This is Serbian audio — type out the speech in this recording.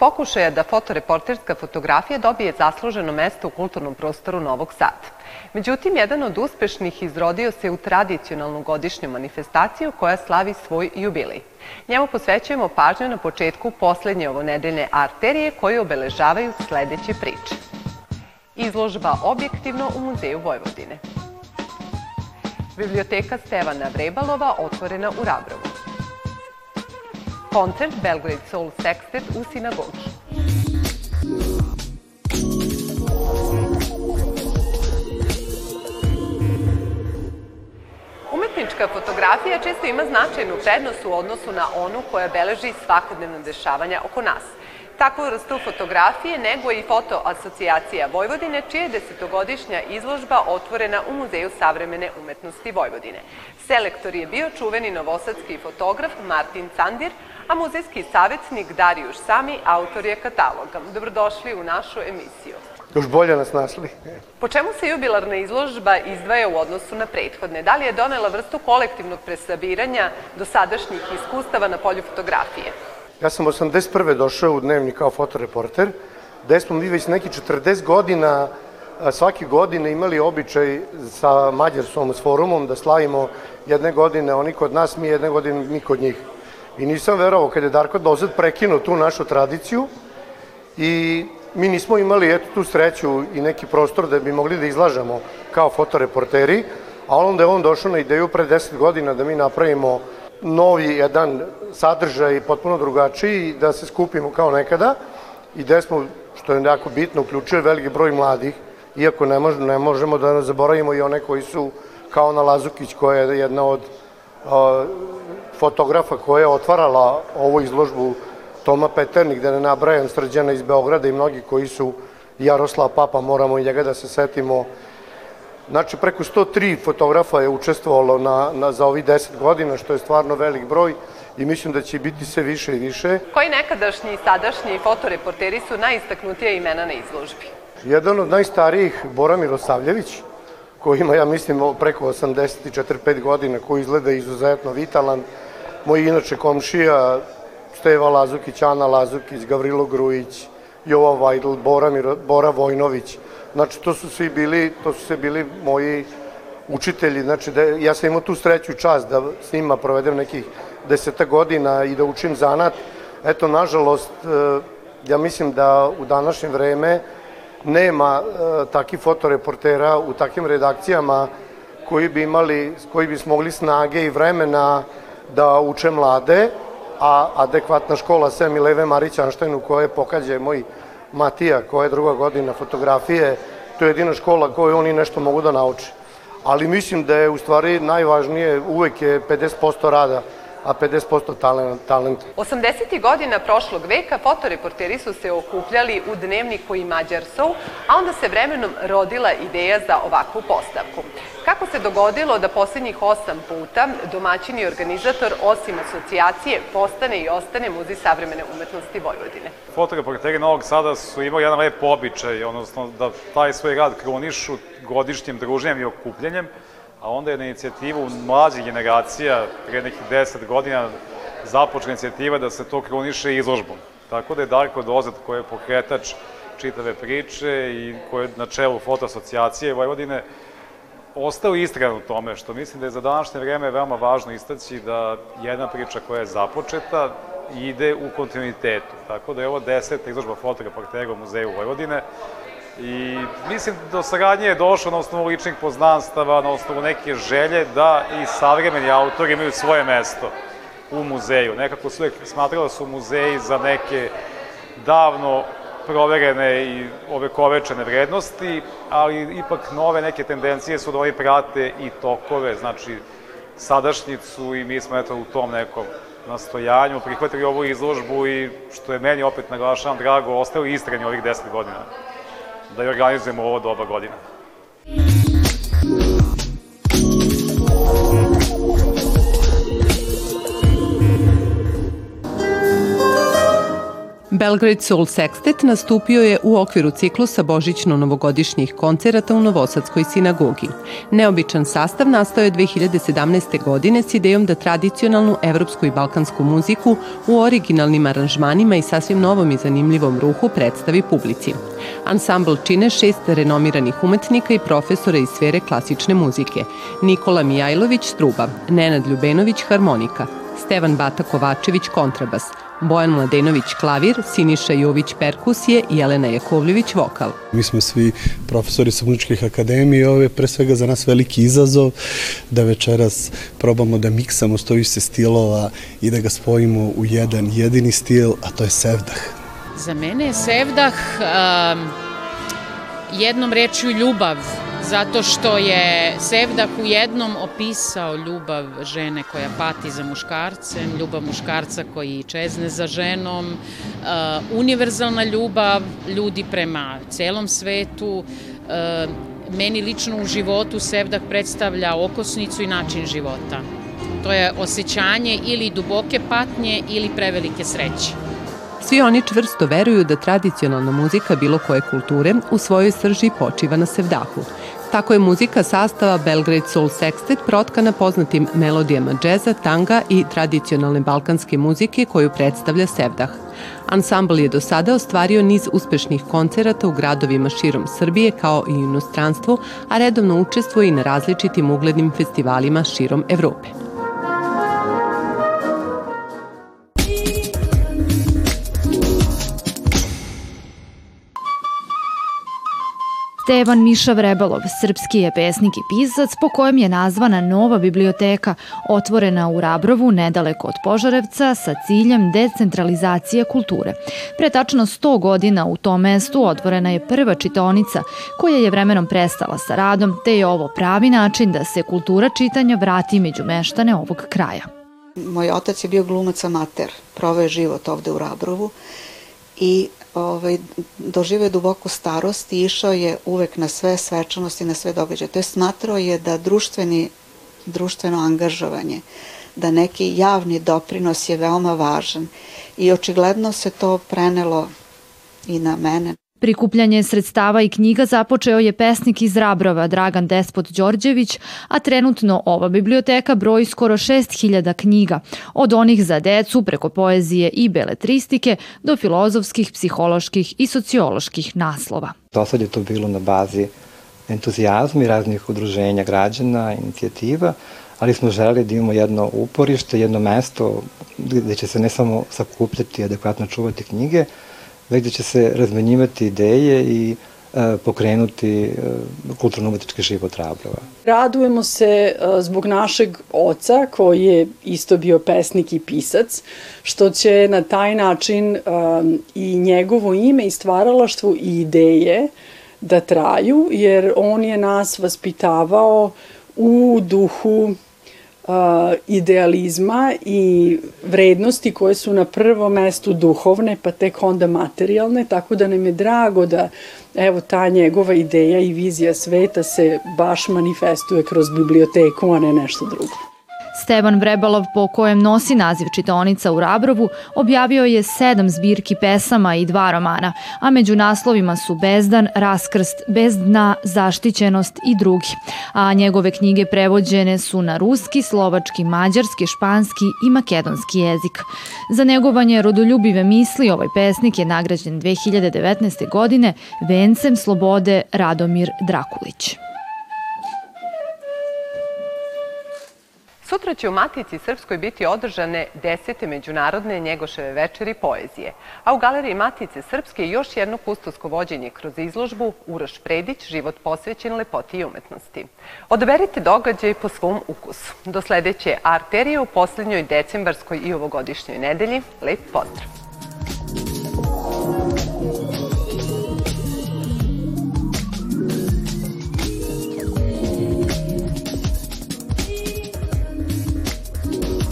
pokušaja da fotoreporterska fotografija dobije zasluženo mesto u kulturnom prostoru Novog Sada. Međutim, jedan od uspešnih izrodio se u tradicionalnu godišnju manifestaciju koja slavi svoj jubilej. Njemu posvećujemo pažnju na početku poslednje ovonedeljne arterije koju obeležavaju sledeće priče. Izložba objektivno u Muzeju Vojvodine. Biblioteka Stevana Vrebalova otvorena u Rabrovu. Koncert Belgrade Soul Sextet u sinagogi. Umetnička fotografija često ima značajnu prednost u odnosu na onu koja beleži svakodnevno dešavanja oko nas. Takvu vrstu fotografije neguje i fotoasocijacija Vojvodine, čija je desetogodišnja izložba otvorena u Muzeju savremene umetnosti Vojvodine. Selektor je bio čuveni novosadski fotograf Martin Candir, a muzejski savjetnik Darijuš Sami autor je kataloga. Dobrodošli u našu emisiju. Još bolje nas našli. Po čemu se jubilarna izložba izdvaja u odnosu na prethodne? Da li je donela vrstu kolektivnog presabiranja dosadašnjih iskustava na polju fotografije? Ja sam 81. došao u dnevnik kao fotoreporter, gde smo mi već neki 40 godina svake godine imali običaj sa Mađarsom, s forumom, da slavimo jedne godine oni kod nas, mi jedne godine mi kod njih. I nisam verovao kada je Darko Dozad prekinuo tu našu tradiciju i mi nismo imali eto tu sreću i neki prostor da bi mogli da izlažemo kao fotoreporteri, a onda je on došao na ideju pre 10 godina da mi napravimo novi jedan sadržaj potpuno drugačiji da se skupimo kao nekada i gde smo, što je jako bitno, uključuje veliki broj mladih, iako ne, možemo, ne možemo da zaboravimo i one koji su kao na Lazukić koja je jedna od o, fotografa koja je otvarala ovu izložbu Toma Peternik, da ne nabrajam Srđana iz Beograda i mnogi koji su Jaroslav Papa, moramo i njega da se setimo. Znači, preko 103 fotografa je učestvovalo na, na, za ovih 10 godina, što je stvarno velik broj i mislim da će biti sve više i više. Koji nekadašnji i sadašnji fotoreporteri su najistaknutija imena na izložbi? Jedan od najstarijih, Bora Mirosavljević, koji ima, ja mislim, preko 84-5 godina, koji izgleda izuzetno vitalan. Moj inače komšija, Steva Lazukić, Ana Lazukić, Gavrilo Grujić, Jova Vajdl, Bora, Miro, Bora Vojnović. Znači, to su svi bili, to su se bili moji učitelji, znači da ja sam imao tu sreću čast da s njima provedem nekih deseta godina i da učim zanat. Eto, nažalost, e, ja mislim da u današnje vreme nema e, takih fotoreportera u takvim redakcijama koji bi imali, koji bi smogli snage i vremena da uče mlade, a adekvatna škola Sem i Leve Marić Anštajnu koje pokađe moj Matija, koja je druga godina fotografije, to je jedina škola koju oni nešto mogu da nauče. Ali mislim da je u stvari najvažnije uvek je 50% rada a 50% talenta. 80. godina prošlog veka fotoreporteri su se okupljali u dnevniku i Mađarsov, a onda se vremenom rodila ideja za ovakvu postavku. Kako se dogodilo da poslednjih osam puta domaćin i organizator, osim asocijacije, postane i ostane Muzej savremene umetnosti Vojvodine? Fotoreporteri Novog Sada su imali jedan lep običaj, odnosno da taj svoj rad kronišu godišnjim druženjem i okupljenjem, a onda je na inicijativu mlađih generacija, pre nekih deset godina, započela inicijativa da se to kroniše izložbom. Tako da je Darko Dozet, koji je pokretač čitave priče i koji je na čelu fotoasocijacije Vojvodine, ostao istran u tome, što mislim da je za današnje vreme veoma važno istaći da jedna priča koja je započeta ide u kontinuitetu. Tako da je ovo deseta izložba fotoreportera u Muzeju Vojvodine, I mislim da do saradnje je došlo na osnovu ličnih poznanstava, na osnovu neke želje da i savremeni autori imaju svoje mesto u muzeju. Nekako su uvek smatrala su muzeji za neke davno proverene i ove kovečene vrednosti, ali ipak nove neke tendencije su da oni prate i tokove, znači sadašnjicu i mi smo eto u tom nekom nastojanju prihvatili ovu izložbu i što je meni opet naglašavam drago, ostali istrani ovih deset godina da je organizujemo ovo doba godina. Belgrade Soul Sextet nastupio je u okviru ciklusa božićno-novogodišnjih koncerata u Novosadskoj sinagogi. Neobičan sastav nastao je 2017. godine s idejom da tradicionalnu evropsku i balkansku muziku u originalnim aranžmanima i sasvim novom i zanimljivom ruhu predstavi publici. Ansambl čine šest renomiranih umetnika i profesora iz sfere klasične muzike. Nikola Mijajlović struba, Nenad Ljubenović harmonika, Stevan Bata Kovačević kontrabas, Bojan Mladenović klavir, Siniša Jović perkusije i Jelena Jakovljević vokal. Mi smo svi profesori sa muzičkih akademija i ovo je pre svega za nas veliki izazov da večeras probamo da miksamo se stilova i da ga spojimo u jedan jedini stil, a to je sevdah. Za mene je sevdah um, jednom rečju ljubav, zato što je Sevdah u jednom opisao ljubav žene koja pati za muškarcem, ljubav muškarca koji čezne za ženom, uh, univerzalna ljubav ljudi prema celom svetu, uh, meni lično u životu Sevdah predstavlja okosnicu i način života. To je osjećanje ili duboke patnje ili prevelike sreće. Svi oni čvrsto veruju da tradicionalna muzika bilo koje kulture u svojoj srži počiva na sevdahu. Tako je muzika sastava Belgrade Soul Sextet protkana poznatim melodijama džeza, tanga i tradicionalne balkanske muzike koju predstavlja Sevdah. Ansambl je do sada ostvario niz uspešnih koncerata u gradovima širom Srbije kao i inostranstvu, a redovno učestvuje i na različitim uglednim festivalima širom Evrope. Stevan Miša Vrebalov, srpski je pesnik i pisac po kojem je nazvana nova biblioteka otvorena u Rabrovu nedaleko od Požarevca sa ciljem decentralizacije kulture. Pre tačno 100 godina u tom mestu otvorena je prva čitaonica koja je vremenom prestala sa radom, te je ovo pravi način da se kultura čitanja vrati među meštane ovog kraja. Moj otac je bio glumac amater, proveo život ovde u Rabrovu i ovaj, doživio duboku starost i išao je uvek na sve svečanosti, na sve događaje. To je smatrao je da društveni, društveno angažovanje, da neki javni doprinos je veoma važan i očigledno se to prenelo i na mene. Prikupljanje sredstava i knjiga započeo je pesnik iz Rabrova Dragan Despot Đorđević, a trenutno ova biblioteka broji skoro 6000 knjiga, od onih za decu preko poezije i beletristike do filozofskih, psiholoških i socioloških naslova. Do sad je to bilo na bazi entuzijazma i raznih udruženja građana, inicijativa, ali smo želeli da imamo jedno uporište, jedno mesto gde će se ne samo sakupljati, adekvatno čuvati knjige, da će se razmenjivati ideje i e, pokrenuti e, kulturno-umetnički život Rabrova. Radujemo se e, zbog našeg oca koji je isto bio pesnik i pisac, što će na taj način i njegovo ime i stvaralaštvo i ideje da traju, jer on je nas vaspitavao u duhu idealizma i vrednosti koje su na prvom mestu duhovne, pa tek onda materijalne, tako da nam je drago da evo ta njegova ideja i vizija sveta se baš manifestuje kroz biblioteku, a ne nešto drugo. Stevan Vrebalov, po kojem nosi naziv čitaonica u Rabrovu, objavio je sedam zbirki pesama i dva romana, a među naslovima su Bezdan, Raskrst, Bez dna, Zaštićenost i drugi. A njegove knjige prevođene su na ruski, slovački, mađarski, španski i makedonski jezik. Za negovanje rodoljubive misli ovaj pesnik je nagrađen 2019. godine vencem slobode Radomir Drakulić. Sutra će u Matici Srpskoj biti održane desete međunarodne Njegoševe večeri poezije, a u Galeriji Matice Srpske još jedno kustosko vođenje kroz izložbu Uroš Predić, život posvećen lepoti i umetnosti. Odaberite događaj po svom ukusu. Do sledeće arterije u poslednjoj decembarskoj i ovogodišnjoj nedelji. Lep pozdrav!